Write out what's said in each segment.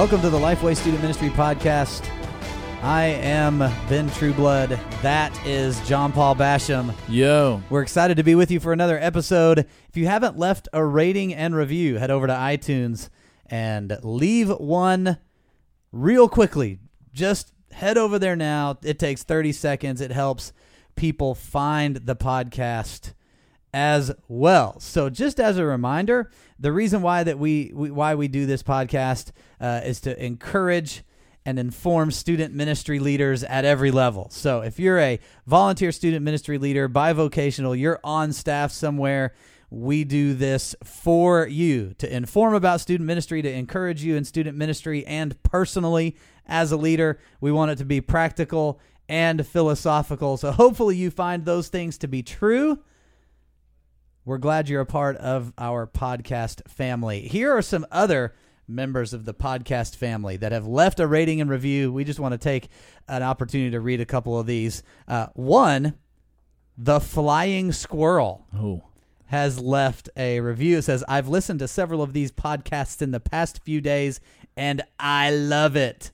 Welcome to the Lifeway Student Ministry Podcast. I am Ben Trueblood. That is John Paul Basham. Yo. We're excited to be with you for another episode. If you haven't left a rating and review, head over to iTunes and leave one real quickly. Just head over there now. It takes 30 seconds. It helps people find the podcast as well. So just as a reminder, the reason why that we, we why we do this podcast uh, is to encourage and inform student ministry leaders at every level. So if you're a volunteer student ministry leader, bivocational, you're on staff somewhere, we do this for you to inform about student ministry, to encourage you in student ministry, and personally as a leader, we want it to be practical and philosophical. So hopefully you find those things to be true. We're glad you're a part of our podcast family. Here are some other members of the podcast family that have left a rating and review. We just want to take an opportunity to read a couple of these. Uh, one, the Flying Squirrel Oh. has left a review. It says, I've listened to several of these podcasts in the past few days and I love it.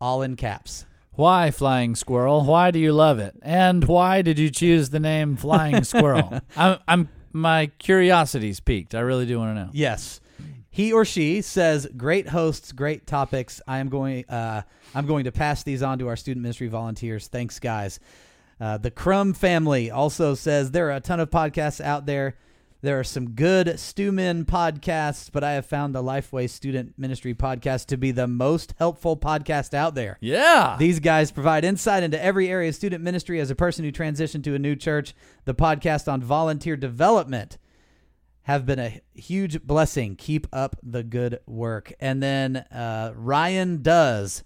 All in caps. Why, Flying Squirrel? Why do you love it? And why did you choose the name Flying Squirrel? I'm, I'm, my curiosity's piqued. I really do want to know. Yes. He or she says, "Great hosts, great topics. I am going. Uh, I'm going to pass these on to our student ministry volunteers. Thanks, guys." Uh, the Crumb family also says there are a ton of podcasts out there. There are some good Stewmen podcasts, but I have found the Lifeway Student Ministry podcast to be the most helpful podcast out there. Yeah. These guys provide insight into every area of student ministry as a person who transitioned to a new church. The podcast on volunteer development have been a huge blessing. Keep up the good work. And then uh, Ryan Does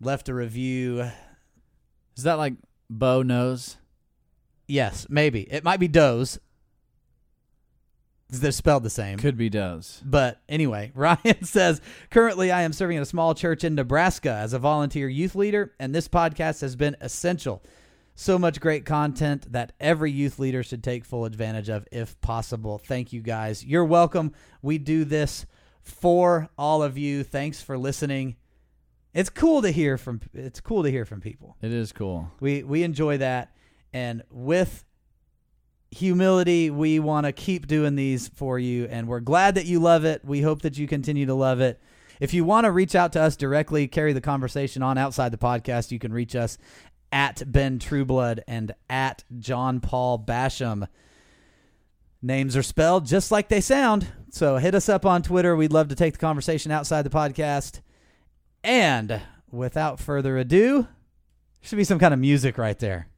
left a review. Is that like Bo knows? Yes, maybe. It might be Does. They're spelled the same. Could be does. But anyway, Ryan says, currently I am serving at a small church in Nebraska as a volunteer youth leader, and this podcast has been essential. So much great content that every youth leader should take full advantage of if possible. Thank you guys. You're welcome. We do this for all of you. Thanks for listening. It's cool to hear from it's cool to hear from people. It is cool. We we enjoy that and with humility we want to keep doing these for you and we're glad that you love it. We hope that you continue to love it. If you want to reach out to us directly, carry the conversation on outside the podcast, you can reach us at Ben Trueblood and at John Paul Basham. Names are spelled just like they sound. So hit us up on Twitter. We'd love to take the conversation outside the podcast. And without further ado, should be some kind of music right there.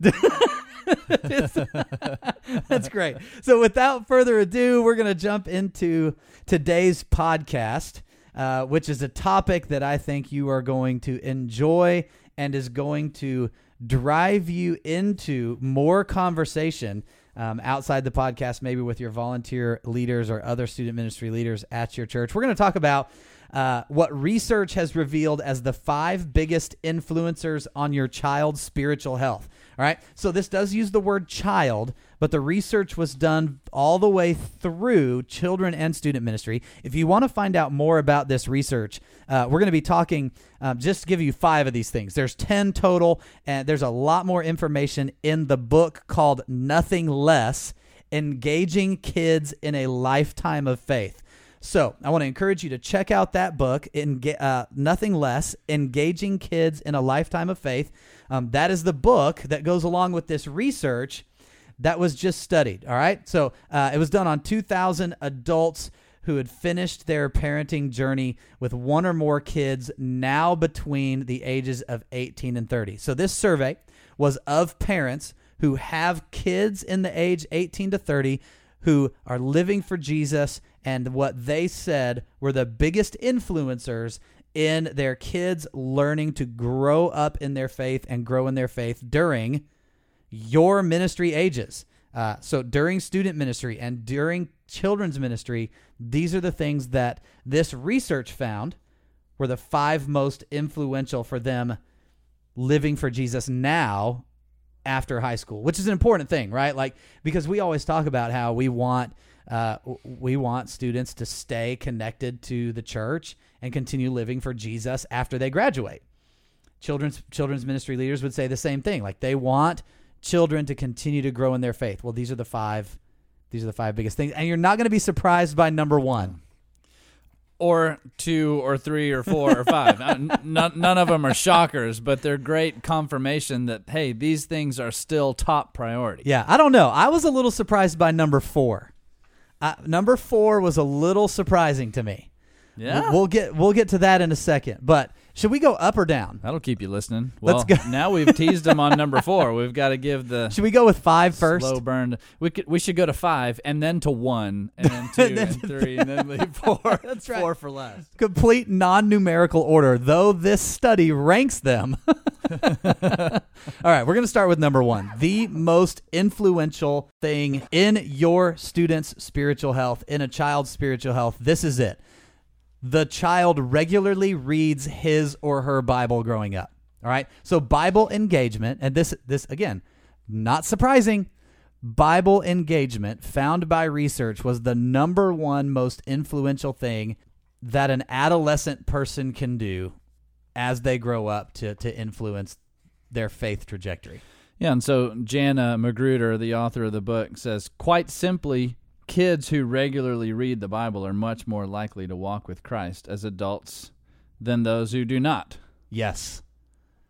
That's great. So, without further ado, we're going to jump into today's podcast, uh, which is a topic that I think you are going to enjoy and is going to drive you into more conversation um, outside the podcast, maybe with your volunteer leaders or other student ministry leaders at your church. We're going to talk about uh, what research has revealed as the five biggest influencers on your child's spiritual health. All right. So this does use the word child, but the research was done all the way through children and student ministry. If you want to find out more about this research, uh, we're going to be talking, um, just to give you five of these things. There's 10 total, and there's a lot more information in the book called Nothing Less Engaging Kids in a Lifetime of Faith. So I want to encourage you to check out that book, in uh, Nothing Less, Engaging Kids in a Lifetime of Faith. Um, that is the book that goes along with this research that was just studied. All right. So uh, it was done on 2,000 adults who had finished their parenting journey with one or more kids now between the ages of 18 and 30. So this survey was of parents who have kids in the age 18 to 30 who are living for Jesus and what they said were the biggest influencers in their kids learning to grow up in their faith and grow in their faith during your ministry ages. Uh, so during student ministry and during children's ministry, these are the things that this research found were the five most influential for them living for Jesus now after high school, which is an important thing, right? Like, because we always talk about how we want Uh, we want students to stay connected to the church and continue living for Jesus after they graduate. Children's children's ministry leaders would say the same thing. Like they want children to continue to grow in their faith. Well, these are the five these are the five biggest things. And you're not going to be surprised by number 1. or two or three or four or five. Uh, none, none of them are shockers, but they're great confirmation that hey, these things are still top priority. Yeah, I don't know. I was a little surprised by number 4. Uh, number 4 was a little surprising to me. Yeah, We'll get we'll get to that in a second. But should we go up or down? that'll keep you listening. Well, Let's go. now we've teased them on number four. We've got to give the Should we go with 5 first? slow burn. We could we should go to five and then to one and then two and three and then leave four. That's right. Four for last. complete non-numerical order, though this study ranks them. All right, we're going to start with number 1. The most influential thing in your student's spiritual health, in a child's spiritual health. This is it. The child regularly reads his or her Bible growing up. All right? So Bible engagement and this this again, not surprising, Bible engagement found by research was the number one most influential thing that an adolescent person can do as they grow up to, to influence their faith trajectory. Yeah, and so Jana Magruder, the author of the book, says quite simply, kids who regularly read the Bible are much more likely to walk with Christ as adults than those who do not. Yes.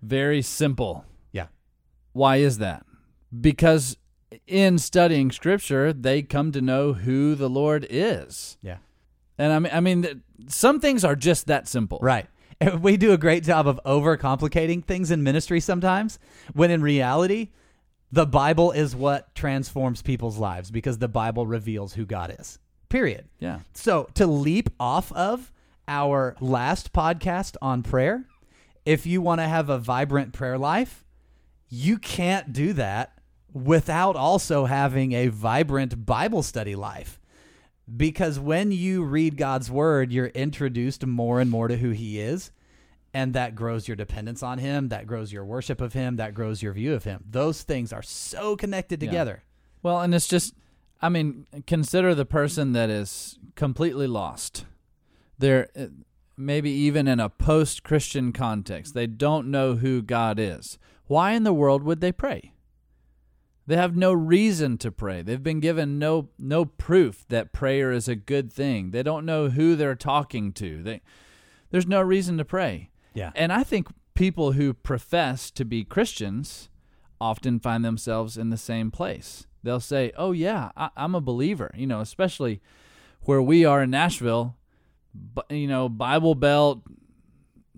Very simple. Yeah. Why is that? Because in studying scripture, they come to know who the Lord is. Yeah. And I mean I mean some things are just that simple. Right. We do a great job of overcomplicating things in ministry sometimes, when in reality, the Bible is what transforms people's lives because the Bible reveals who God is. Period. Yeah. So, to leap off of our last podcast on prayer, if you want to have a vibrant prayer life, you can't do that without also having a vibrant Bible study life. Because when you read God's word, you're introduced more and more to who he is, and that grows your dependence on him, that grows your worship of him, that grows your view of him. Those things are so connected Yeah. together. Well, and it's just, I mean, consider the person that is completely lost. They're uh, maybe even in a post Christian context, they don't know who God is. Why in the world would they pray? They have no reason to pray. They've been given no no proof that prayer is a good thing. They don't know who they're talking to. They, there's no reason to pray. Yeah. And I think people who profess to be Christians often find themselves in the same place. They'll say, "Oh yeah, I, I'm a believer." You know, especially where we are in Nashville, bu- you know, Bible Belt,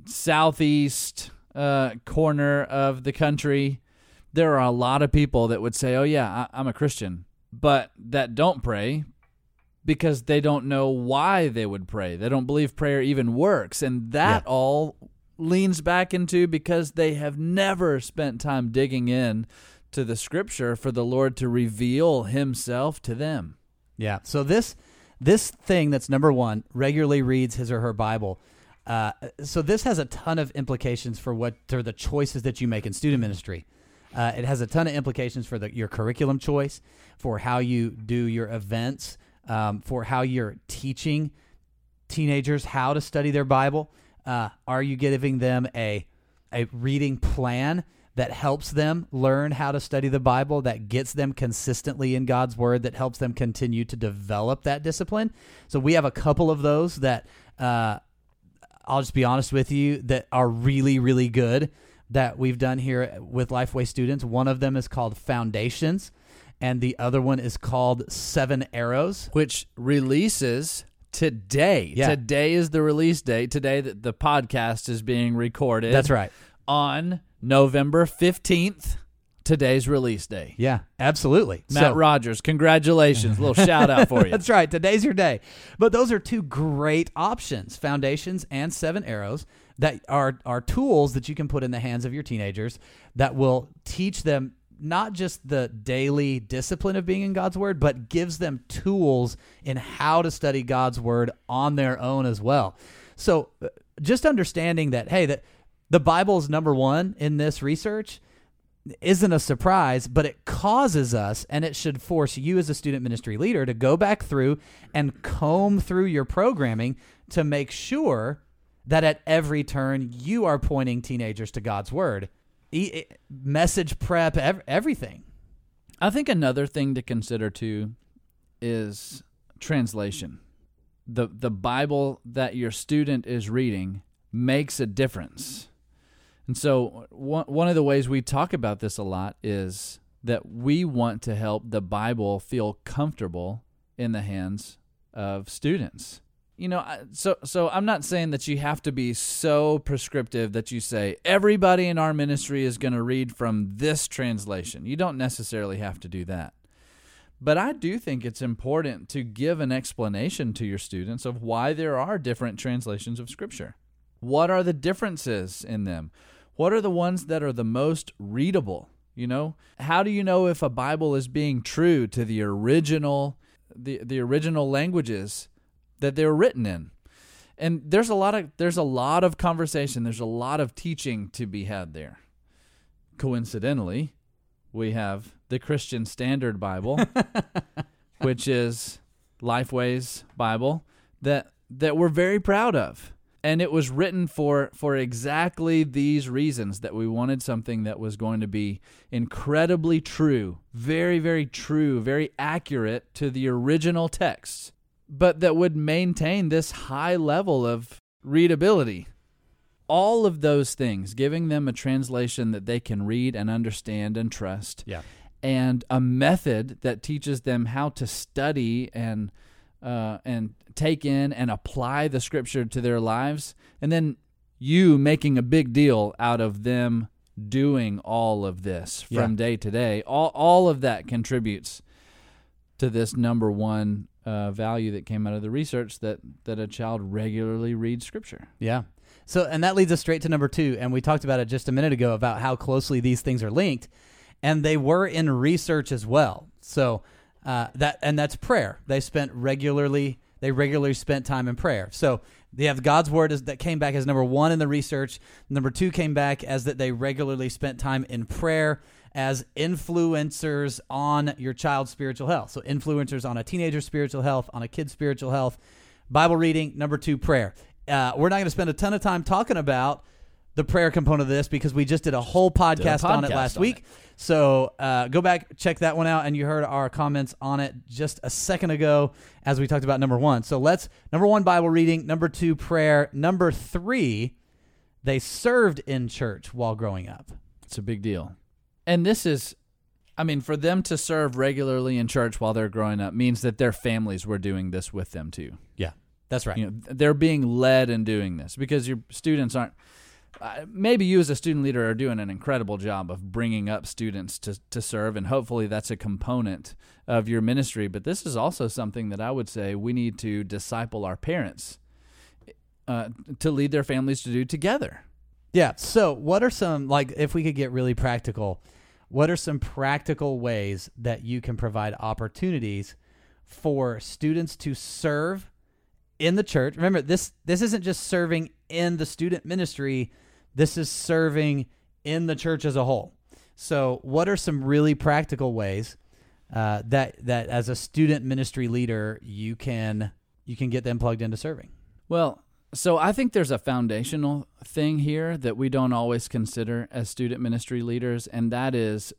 southeast uh, corner of the country. There are a lot of people that would say, "Oh yeah, I, I'm a Christian," but that don't pray because they don't know why they would pray. They don't believe prayer even works, and that Yeah. all leans back into because they have never spent time digging in to the scripture for the Lord to reveal himself to them. Yeah. So this this thing that's number one regularly reads his or her Bible. Uh, so this has a ton of implications for what are the choices that you make in student ministry. Uh, it has a ton of implications for the, your curriculum choice, for how you do your events, um, for how you're teaching teenagers how to study their Bible. Uh, are you giving them a a reading plan that helps them learn how to study the Bible, that gets them consistently in God's Word, that helps them continue to develop that discipline? So we have a couple of those that uh, I'll just be honest with you that are really really good that we've done here with Lifeway students. One of them is called Foundations, and the other one is called Seven Arrows. which releases today. Yeah. Today is the release date. Today that the podcast is being recorded. That's right. On November 15th, today's release day. Yeah, absolutely. Matt So- Rogers, congratulations. little shout out for you. That's right. Today's your day. But those are two great options, foundations and seven arrows that are are tools that you can put in the hands of your teenagers that will teach them not just the daily discipline of being in God's word, but gives them tools in how to study God's word on their own as well. So uh, just understanding that hey that the Bible is number 1 in this research isn't a surprise, but it causes us, and it should force you as a student ministry leader to go back through and comb through your programming to make sure that at every turn you are pointing teenagers to God's word. E- message prep, ev- everything. I think another thing to consider too is translation. The the Bible that your student is reading makes a difference. And so one one of the ways we talk about this a lot is that we want to help the Bible feel comfortable in the hands of students. You know, so so I'm not saying that you have to be so prescriptive that you say everybody in our ministry is going to read from this translation. You don't necessarily have to do that. But I do think it's important to give an explanation to your students of why there are different translations of Scripture. What are the differences in them? What are the ones that are the most readable? You know, how do you know if a Bible is being true to the original the the original languages that they were written in? And there's a lot of there's a lot of conversation, there's a lot of teaching to be had there. Coincidentally, we have the Christian Standard Bible, which is Lifeway's Bible that that we're very proud of. And it was written for for exactly these reasons that we wanted something that was going to be incredibly true, very very true, very accurate to the original text, but that would maintain this high level of readability all of those things, giving them a translation that they can read and understand and trust. Yeah. And a method that teaches them how to study and uh, and take in and apply the scripture to their lives, and then you making a big deal out of them doing all of this from Yeah. day to day. All all of that contributes to this number one uh, value that came out of the research that that a child regularly reads scripture. Yeah. So, and that leads us straight to number two. And we talked about it just a minute ago about how closely these things are linked, and they were in research as well. So uh, that and that's prayer. They spent regularly. They regularly spent time in prayer. So they have God's word as, that came back as number one in the research. Number two came back as that they regularly spent time in prayer as influencers on your child's spiritual health. So influencers on a teenager's spiritual health, on a kid's spiritual health. Bible reading. Number two, prayer. Uh, we're not going to spend a ton of time talking about the prayer component of this because we just did a whole podcast, on it last on week. So uh, go back, check that one out, and you heard our comments on it just a second ago as we talked about number one. So let's number one Bible reading, number two prayer, number three they served in church while growing up. It's a big deal. And this is, I mean, for them to serve regularly in church while they're growing up means that their families were doing this with them too. Yeah, that's right. You know, they're being led in doing this because your students aren't. Uh, maybe you as a student leader are doing an incredible job of bringing up students to, to serve, and hopefully that's a component of your ministry. But this is also something that I would say we need to disciple our parents uh, to lead their families to do together. Yeah. So, what are some like if we could get really practical? What are some practical ways that you can provide opportunities for students to serve in the church? Remember, this this isn't just serving in the student ministry. This is serving in the church as a whole. So, what are some really practical ways uh, that that as a student ministry leader you can you can get them plugged into serving? Well, so I think there's a foundational thing here that we don't always consider as student ministry leaders, and that is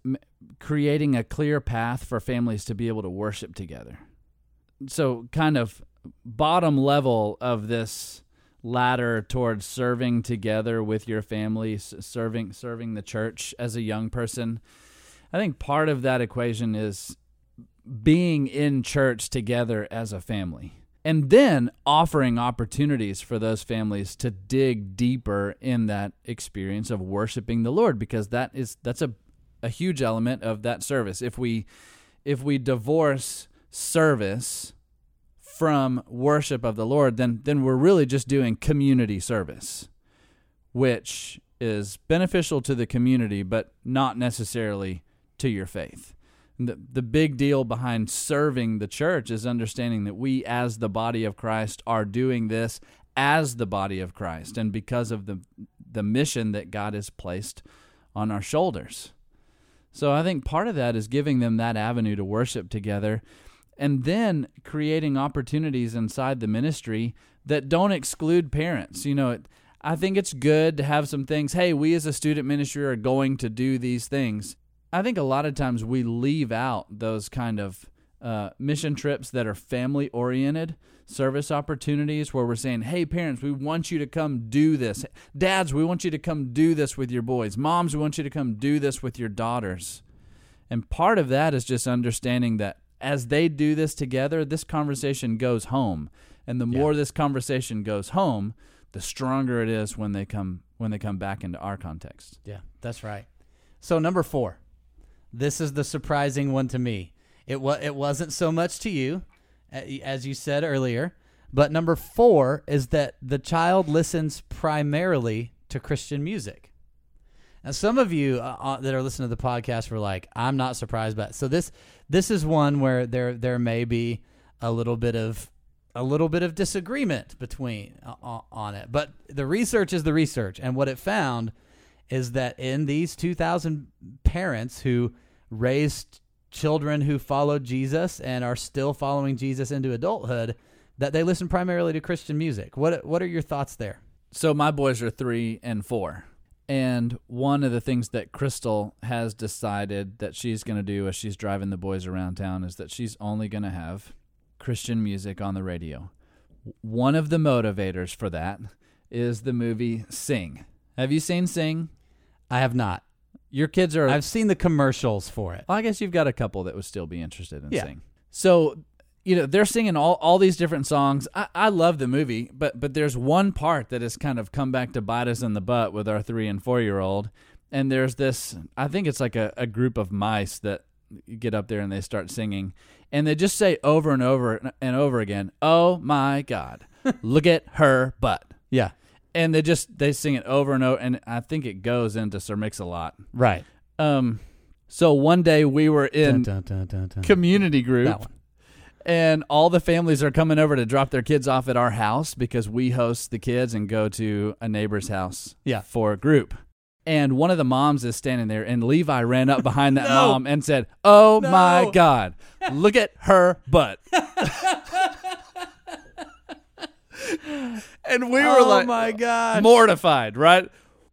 creating a clear path for families to be able to worship together. So, kind of bottom level of this ladder towards serving together with your family, serving serving the church as a young person. I think part of that equation is being in church together as a family and then offering opportunities for those families to dig deeper in that experience of worshiping the Lord because that is that's a a huge element of that service. If we if we divorce service from worship of the Lord then then we're really just doing community service which is beneficial to the community but not necessarily to your faith the, the big deal behind serving the church is understanding that we as the body of Christ are doing this as the body of Christ and because of the the mission that God has placed on our shoulders. So I think part of that is giving them that avenue to worship together and then creating opportunities inside the ministry that don't exclude parents. You know, it, I think it's good to have some things. Hey, we as a student ministry are going to do these things. I think a lot of times we leave out those kind of uh, mission trips that are family oriented service opportunities where we're saying, hey, parents, we want you to come do this. Dads, we want you to come do this with your boys. Moms, we want you to come do this with your daughters. And part of that is just understanding that as they do this together, this conversation goes home. And the more this conversation goes home, the stronger it is when they come when they come back into our context. Yeah, that's right. So number 4. This is the surprising one to me. It wa- it wasn't so much to you as you said earlier, but number 4 is that the child listens primarily to Christian music. Now, some of you uh, uh, that are listening to the podcast were like, "I'm not surprised by." So this this is one where there there may be a little bit of a little bit of disagreement between uh, on it, but the research is the research, and what it found is that in these 2,000 parents who raised children who followed Jesus and are still following Jesus into adulthood, that they listen primarily to Christian music. What what are your thoughts there? So my boys are three and four. And one of the things that Crystal has decided that she's going to do as she's driving the boys around town is that she's only going to have Christian music on the radio. One of the motivators for that is the movie Sing. Have you seen Sing? I have not. Your kids are. I've seen the commercials for it. Well, I guess you've got a couple that would still be interested in Yeah. Sing. So you know they're singing all, all these different songs I, I love the movie but but there's one part that has kind of come back to bite us in the butt with our three and four year old and there's this i think it's like a, a group of mice that get up there and they start singing and they just say over and over and over again oh my god look at her butt Yeah. And they just they sing it over and over and i think it goes into Sir Mix-a-Lot Right. um so one day we were in Dun, dun, dun, community group and all the families are coming over to drop their kids off at our house because we host the kids and go to a neighbor's house Yeah. for a group. And one of the moms is standing there, and Levi ran up behind that No. mom and said, "Oh No. my God, look at her butt." and we were oh like, my god, mortified, right?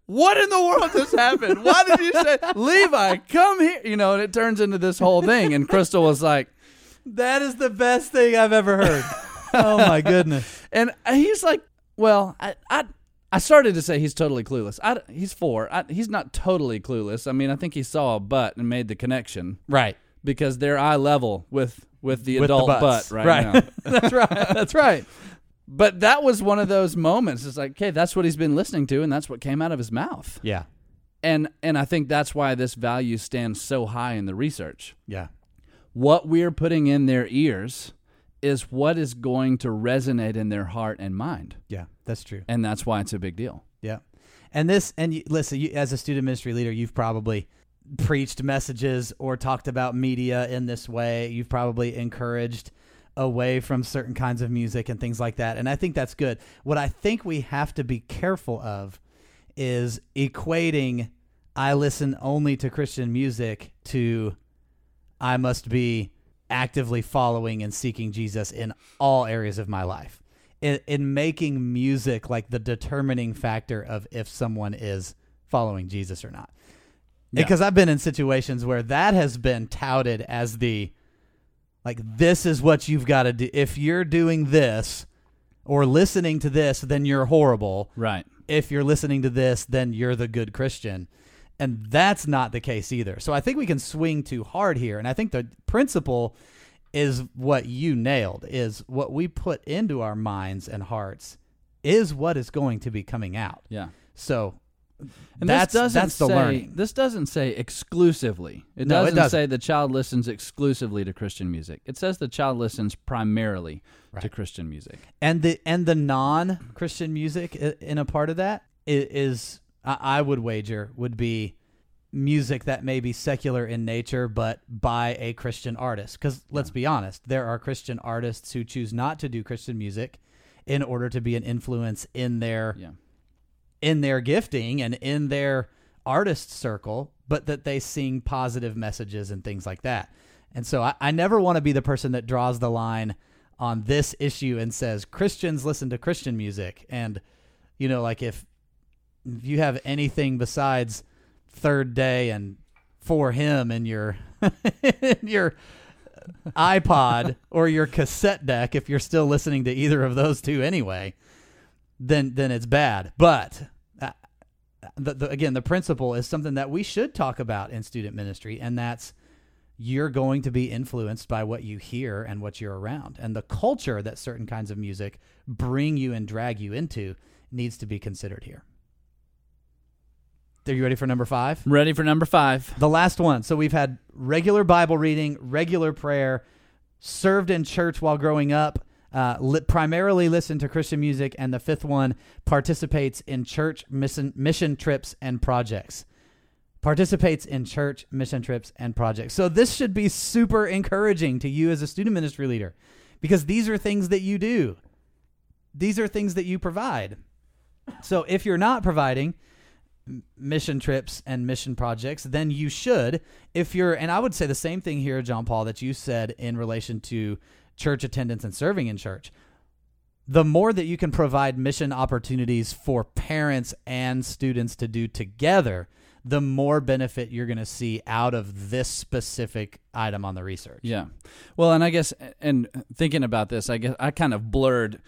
What in the world just happened? Why did you say, Levi, come here? You know, and it turns into this whole thing. And Crystal was like, That is the best thing I've ever heard. oh my goodness. And he's like, well, I, I, I started to say he's totally clueless. I, he's four. I, he's not totally clueless. I mean, I think he saw a butt and made the connection Right. because they're eye level with with the With adult butts. butt right, Right. now. That's right. That's right. But that was one of those moments. It's like, okay, that's what he's been listening to, and that's what came out of his mouth. Yeah. And and I think that's why this value stands so high in the research. Yeah. What we're putting in their ears is what is going to resonate in their heart and mind, Yeah. That's true. and that's why it's a big deal. Yeah. And this, and you, listen, you, as a student ministry leader, you've probably preached messages or talked about media in this way. You've probably encouraged away from certain kinds of music and things like that. And I think that's good. What I think we have to be careful of is equating I listen only to Christian music to I must be actively following and seeking Jesus in all areas of my life. In, in making music like the determining factor of if someone is following Jesus or not. Yeah. Because I've been in situations where that has been touted as the like this is what you've got to do. If you're doing this or listening to this, then you're horrible Right. if you're listening to this, then you're the good Christian. And that's not the case either. So I think we can swing too hard here. And I think the principle is what you nailed is what we put into our minds and hearts is what is going to be coming out. Yeah. So And that's this doesn't that's the say, learning. This doesn't say exclusively. It No, doesn't, doesn't. say the child listens exclusively to Christian music. It says the child listens primarily to Christian music. and the and the non-Christian music in a part of that is i- is I I would wager would be music that may be secular in nature but by a Christian artist cuz let's be honest there are Christian artists who choose not to do Christian music in order to be an influence in their Yeah. In their gifting and in their artist circle but that they sing positive messages and things like that. And so I, I never want to be the person that draws the line on this issue and says Christians listen to Christian music. And, you know, like if, if you have anything besides Third Day and For Him in your, in your iPod or your cassette deck, if you're still listening to either of those two anyway, then then it's bad. But uh, the, the, again, the principle is something that we should talk about in student ministry, and that's you're going to be influenced by what you hear and what you're around, and the culture that certain kinds of music bring you and drag you into needs to be considered here. Are you ready for number five? Ready for number five. The last one. So we've had regular Bible reading, regular prayer, served in church while growing up, uh, li- primarily listen to Christian music, and the fifth one participates in church mission, mission trips and projects. Participates in church mission trips and projects. So this should be super encouraging to you as a student ministry leader because these are things that you do. These are things that you provide. So if you're not providing, mission trips and mission projects, then you should. If you're, and I would say the same thing here, John Paul, that you said in relation to church attendance and serving in church. The more that you can provide mission opportunities for parents and students to do together, the more benefit you're going to see out of this specific item on the research. Yeah. Well, and I guess, and thinking about this, I guess I kind of blurred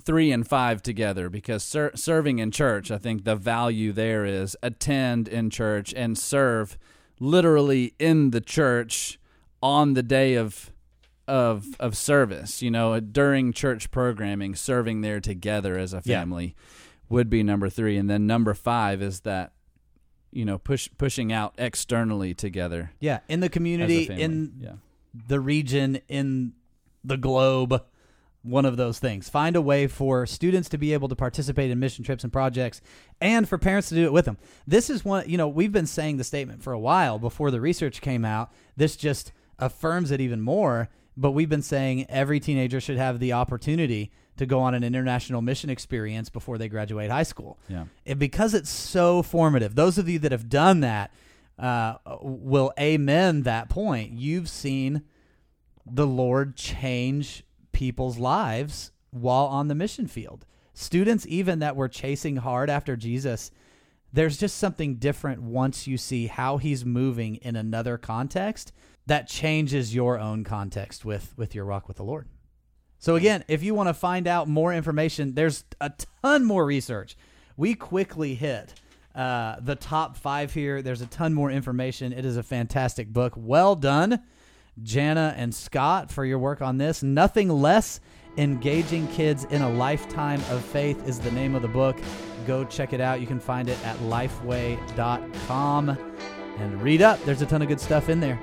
three and five together because ser- serving in church, I think the value there is attend in church and serve literally in the church on the day of of of service. You know, during church programming, serving there together as a Yeah. family would be number three, and then number five is that you know push pushing out externally together Yeah, in the community, in yeah. the region, in the globe, one of those things. Find a way for students to be able to participate in mission trips and projects and for parents to do it with them. This is one, you know, we've been saying the statement for a while before the research came out. This just affirms it even more. But we've been saying every teenager should have the opportunity to go on an international mission experience before they graduate high school. Yeah. And because it's so formative, those of you that have done that uh, will amen that point. You've seen the Lord change people's lives while on the mission field. Students, even that were chasing hard after Jesus, there's just something different once you see how he's moving in another context that changes your own context with with your walk with the Lord. So again, if you want to find out more information, there's a ton more research. We quickly hit uh, the top five here. There's a ton more information. It is a fantastic book. Well done, Jana and Scott, for your work on this. Nothing less engaging kids in a lifetime of faith is the name of the book. Go check it out. You can find it at lifeway.com and read up. There's a ton of good stuff in there.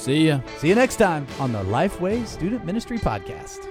See ya. See you next time on the Lifeway Student Ministry Podcast.